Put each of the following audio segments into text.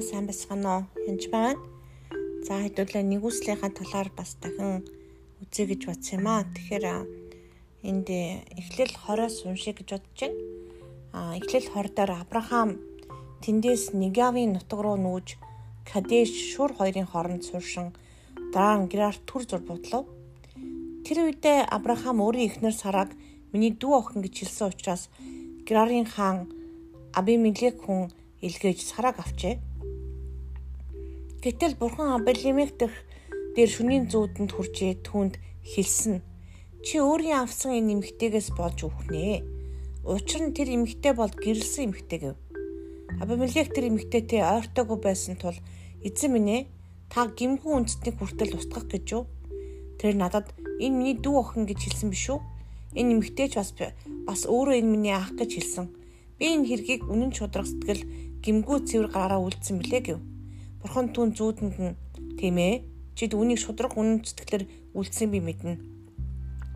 За сайн байцгаана уу? Янж байна. За хэдүүлээ нэгүслийнхаа талаар бас дахин үзье гэж бодсон юм аа. Тэгэхээр энд эхлэл 20-оос уншия гэж бодож байна. Аа эхлэл 20 дээр Авраам тэндээс Негавийн нутаг руу нүүж Кадеш шур хоёрын хооронд сууршин дараа нь Герар түр зур бодлоо. Тэр үедээ Авраам өөрийн эхнэр Сараг миний дүү охин гэж хэлсэн учраас Герарын хаан Абимелек хүн илгээж Сараг авчээ. Гэтэл бурхан Абелимек дэх дээр шүнийн зүүдэнд хүрчээ түүнд хэлсэн. Чи өөрийн авсан энэ эмгтээгээс болж үхнэ. Учир нь тэр эмгтээ бол гэрэлсэн эмгтээ гэв. Абимелек тэр эмгтээтэй ойртоогүй байсан тул эзэн минь ээ та гимгүү үндэстнийг хүртэл устгах гэж юу? Тэр надад энэ миний дүү охин гэж хэлсэн биш үү? Энэ эмгтээч бас бас өөрөө энэ миний ах гэж хэлсэн. Би энэ хэргийг үнэн шудраг сэтгэл гимгүү цэвэр гараараа үлдсэн билээ гэв. Бурхан түн зүүдэнд нь тийм ээ. Чид үнийг шудраг үнэн сэтгэлээр үлдсэн би мэднэ.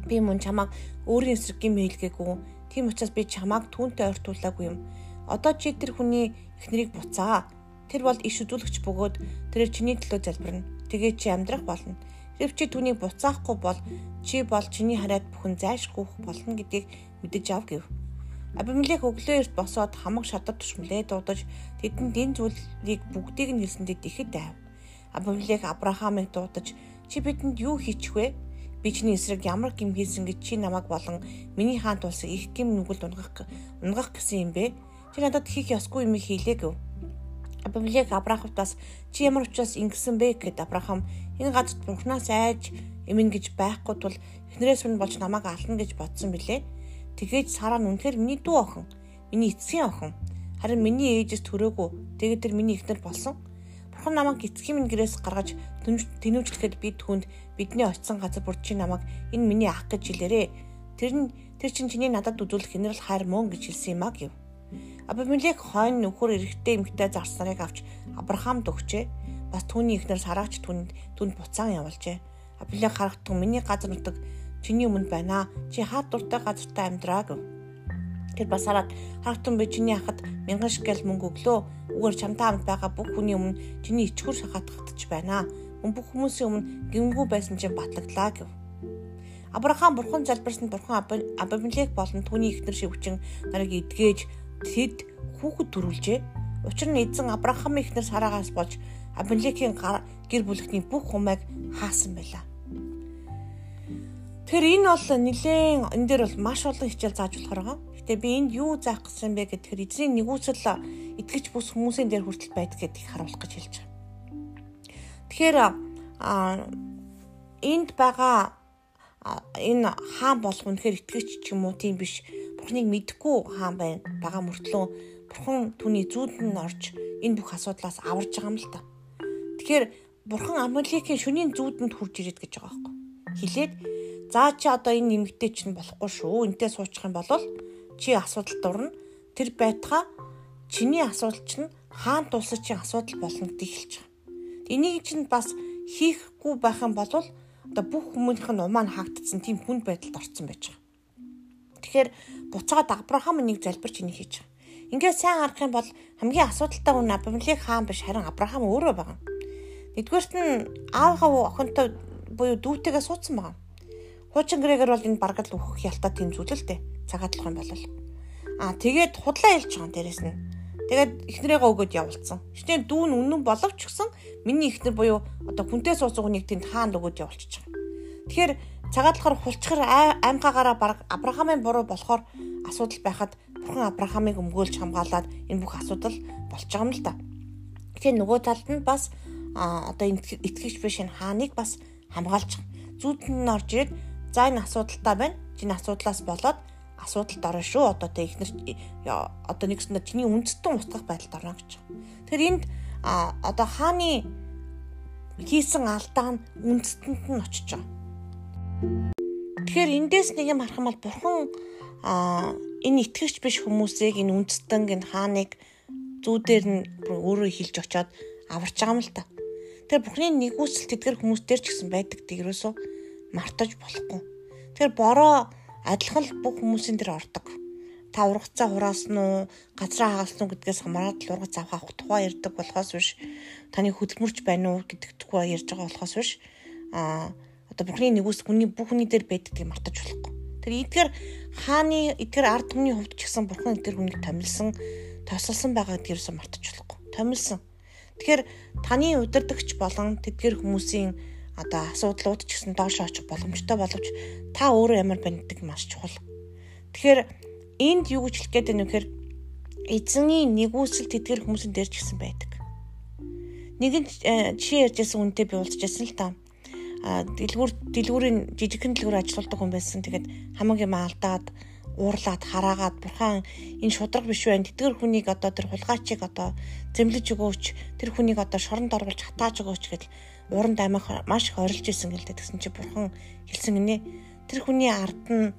Би мөн чамайг өөрийн эсрэг гим хэлгээгүй. Тийм учраас би чамайг түүнтэй ойртуулаагүй юм. Одоо чи тэр хүний эхнэрийг буцаа. Тэр бол иш үзүүлэгч бөгөөд тэрээр чиний төлөө залбирна. Тэгээ чи амьдрах болно. Хэрв чи түүнийг буцаахгүй бол чи бол чиний хараад бүхэн зайшгүй болно гэдгийг мэдэж ав гэв. Абимелек өглөө эрт босоод хамаг шатар тушмлээ дуудаж тэдэнд энэ зүйлийг бүгдийг нь хэлсэндээ ихэд байв. Абимелек Авраамыг дуудаж чи бидэнд юу хийчих вэ? Би чиний эсрэг ямар гим хийсэн гэж чи намайг болон миний хаан тулсыг их гим нүгэлд унгах унгах гэсэн юм бэ? Чи надад хийх ёсгүй юм хийлээ гэв. Абимелек Авраамд бас чи ямар учраас ингэсэн бэ гэд Авраам энэ газарт бурхнаас айж эмэн гэж байхгүй тул эхнэрээс минь болж намайг ална гэж бодсон билээ Тэгээд Сара нь үнэхээр миний дүү охин. Миний эцгийн охин. Харин миний ээжээс төрөөгүй. Тэгээд тэр миний эхнэр болсон. Бурхан намайг эцгийн минь гэрээс гаргаж тэнүүжлэхэд би түүнд бидний очисон газар бүрд чи намайг энэ миний ах гэж хэлээрээ. Тэр нь тэр чинь чиний надад үзүүлэх хинэрл хайр мөн гэж хэлсэн юм а гэв. Абимелек хойно нөхөр эрэхтэй эмгтэй зарснарыг авч Авраамд өгчээ. Бас түүний эхнэр Сараач түүнд түнд буцаан явуулжээ. Абимелек харахтун миний газар нутаг чиний өмнө байна. Чи хаад дуртай газартай амьдраа гэв. Тэр бас хараад хаагтун би чиний хахад мянган шкал мөнгө өглөө. Үгээр чамтай хамт байгаа бүх хүний өмнө чиний ичгүр шахаатгах байна. Мөн бүх хүмүүсийн өмнө гимгүү байсан чинь батлагдлаа гэв. Авраам бурхан залбирсан бурхан Абимелек болон түүний эхнэр шивчин нарыг эдгээж тэд хүүхэд төрүүлжээ. Учир нь эзэн Авраамын эхнэр Сараагаас болж Абимелекийн гэр бүлхний бүх хумайг хаасан байлаа. Тэгэхээр энэ бол нэлээд энэ дээр бол маш олон хичээл зааж болохоор байгаа. Гэтэ би энд юу заах гэсэн бэ гэхээр эзний нэгүсэл итгэж бус хүмүүсийн дээр хүртэл байдаг гэдгийг харуулах гэж хэлж байгаа. Тэгэхээр энд байгаа энэ хаан болох үнэхээр итгэж ч юм уу тийм биш. Бурхныг мэдгүй хаан байна. Бага мөртлөө бурхан түүний зүүдэнд нь орж энэ бүх асуудлаас аварж байгаа юм л та. Тэгэхээр бурхан Амалекийн шөнийн зүүдэнд хурж ирээд гэж байгаа байхгүй. Хилээд За чи одоо энэ нэмэгтэй чинь болохгүй шүү. Энтэй суучих юм бол чи асуудалд дурна. Тэр байтха чиний асуудал чинь хаан тулсаж чинь асуудал болно гэдгийг хэлж байгаа. Энийг чинь бас хийхгүй байх юм бол одоо бүх хүмүүнийх нь умаа хаагдсан тийм хүнд байдалд орсон байж байгаа. Тэгэхээр буцаад Авраам нэг залбирч энийг хийж байгаа. Ингээд сайн харах юм бол хамгийн асуудалтай хүн Абимелек хаан биш харин Авраам өөрөө байгаа. Нэгдүгээрт нь аавгаа охинтой буюу дүүтэйгээ суудсан байгаа. Хуучин гэрээгээр бол энэ баргал өөхөх ялтаа тэмцүүлэл дээ. Цагаатлах юм бол. Аа тэгээд худлаа хэлж байгаа дээрэс нь. Тэгээд эхнэрээгээ өгөөд явуулсан. Эхнэр дүүн үнэн боловч гсэн миний эхнэр буюу одоо хүнтэй суусан хүнийг тэнд хаанд өгөөд явуулчихж байгаа. Тэгэхээр цагаатлахаар хулчхар аймгаагаараа баг Авраамын буруу болохоор асуудал байхад бурхан Авраамыг өмгөөлж хамгаалаад энэ бүх асуудал болж байгаа юм л да. Тэгэхээр нөгөө талд нь бас одоо итгэж биш энэ хааныг бас хамгаалж зүүдэнд нь орж ирээд За энэ асуудалтай байна. Чиний асуудлаас болоод асуудалд орно шүү. Одоо тэ ихнэр одоо нэгсэндээ чиний үндэстэн устгах байдалд орно гэж. Тэгэхээр энд одоо хааны хийсэн алдаа нь үндэстэнд нь очиж байгаа. Тэгэхээр эндээс нэг юм харах юм бол бурхан энэ итгэгч биш хүмүүсийг энэ үндэстэнг энэ хааныг зүүдээр нь өөрөө хилж очоод аварч байгаа юм л та. Тэгэхээр бурхны нэгүсэл тэдгэр хүмүүстээр ч гэсэн байдаг тийгрээсөө мартаж болохгүй. Тэгэхээр бороо адилхан л бүх хүмүүсийн дээр ордог. та ургацаа хураасан уу, газраа хагалсан уу гэдгээс хамаарат л ургац авах тухай ярьдаг болохоос биш таны хөдөлмөрч байна уу гэдэг тухай ярьж байгаа болохоос биш а одоо бурхны нэгүс хүний бүх хүний дээр байдгийг мартаж болохгүй. Тэр эдгээр хааны эдгээр ард түмний хувьд ч гэсэн бурхан эдгээр хүнийг томилсон, тосолсон байгаа гэдгээрээс мартаж болохгүй. Томилсон. Тэгэхээр таны удирдахч болон тэдгээр хүмүүсийн одоо асуудлууд ч гэсэн доош очих боломжтой боловч та өөрөө ямар байна гэдэг маш чухал. Тэгэхээр энд юу гэж хэлэх гээд байна вэ гэхээр эзний нэгүсэл тэдгэр хүмүүсийн дээр ч гэсэн байдаг. Нэгэн жишээ ярьжсэн үнтэй би уулзчихсан л та. А дэлгүүр дэлгүүрийн жижигхэн дэлгүүр ажилладаг хүн байсан. Тэгээд хамаг юм алдаад уурлаад хараагаад бурхан энэ шудраг биш байна. Тэтгэр хүнийг одоо тэр хулгайчийг одоо зэмлэж өгөөч. Тэр хүнийг одоо шоронд оруулж хатааж өгөөч гэдэл ууранд амих маш их орилж исэн гэлээ. Тэгсэн чи бурхан хэлсэн гинэ. Тэр хүний ард нь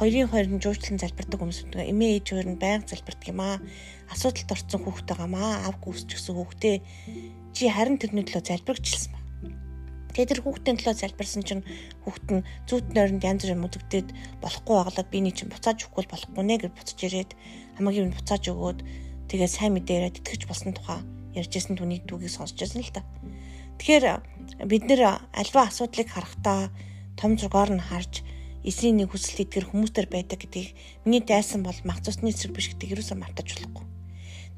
хоёрын хоёр нь жуучлан залбирдаг хүмүүс байгаа. Эмээ ээж хоёр нь байнга залбирдаг юм аа. Асуудалд орсон хүүхдээ гамаа авг үсчихсэн хүүхдээ чи харин тэрний төлөө залбирчилсан ба. Тэгээ тэр хүүхдийн төлөө залбирсан чинь хүүхд нь зүүт нойронд янз бүрийн мүдэгдээд болохгүй байгалаад би нэг чинь буцааж өгөхгүй болохгүй нэ гэж буцаж ирээд хамгийн юм буцааж өгөөд тэгээ сайн мэдээрээ тэтгэж болсон тухай ярьжсэн түүний дүүгийг сонсч байсан л та. Тэгэхээр бид нэр альва асуудлыг харахтаа том зургаар нь харж эсрийн нэг хүсэлт эдгэр хүмүүстэр байдаг гэдгийг миний дайсан бол мах цусны эсрэг биш гэдгийг юусаа мартаж болохгүй.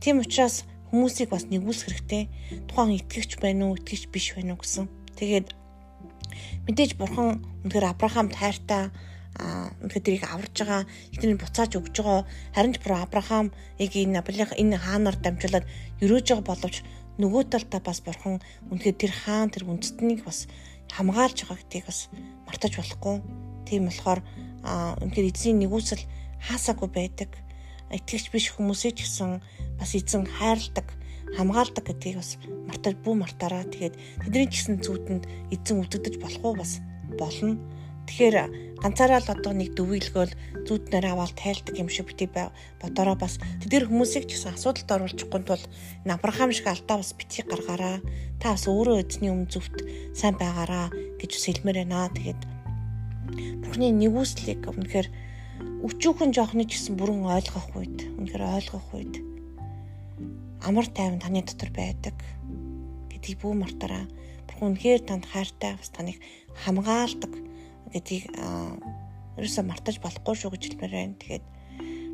Тийм учраас хүмүүсийг бас нэгүүлсэх хэрэгтэй. Тухайн итгэгч байна уу, итгэгч биш байна уу гэсэн. Тэгээд мэдээж бурхан үнэхээр Авраамд хайртай а үнэхээр тэрийг аварж байгаа. Эднийг буцааж өгж байгаа. Харин ч бүр Авраам яг энэ Абрах энэ хаанаар дамжуулаад өрөөж байгаа боловч нөгөө талдаа бас бурхан үнэхээр тэр хаан тэр үндэстнийг бас хамгаалж байгаа гэдгийг бас мартаж болохгүй. Тийм болохоор үнэхээр эзний нэгүсэл хаасаагүй байдаг. Итгэгч биш хүмүүсээ ч гэсэн бас эзэн хайрладаг, хамгаалдаг гэдгийг бас мартаж бүү мартаараа. Тэгээд тэдний ч гэсэн зүудэнд эзэн үлддэж болох уу бас болно. Тэгэхээр ганцаараа л одоо нэг дөвөглөгөөл зүуднээр аваад тайлдаг юм шиг бити бодороо бас тэдгээр хүмүүсийг ч гэсэн асуудалд оруулчихгүй тул Авраам шиг алдаа бас бити гаргаараа та бас өөрөө эзний өмнө зүвт сайн байгаараа гэж хэлмээр байна. Тэгээд Бурхны нэгүслийг үнэхээр өчүүхэн жоохны ч гэсэн бүрэн ойлгох үед үнэхээр ойлгох үед амар тайван таны дотор байдаг гэдгийг бүү мартаараа Бурхан үнэхээр танд хайртай бас таныг хамгаалдаг гэдгийг ерөөсөө мартаж болохгүй шүү гэж хэлмээр байна. Тэгээд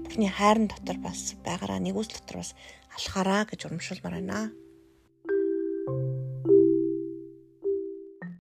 Бурхны хайрын дотор бас байгаараа нэгүсэл дотор бас алхаараа гэж урамшуулмаар байна.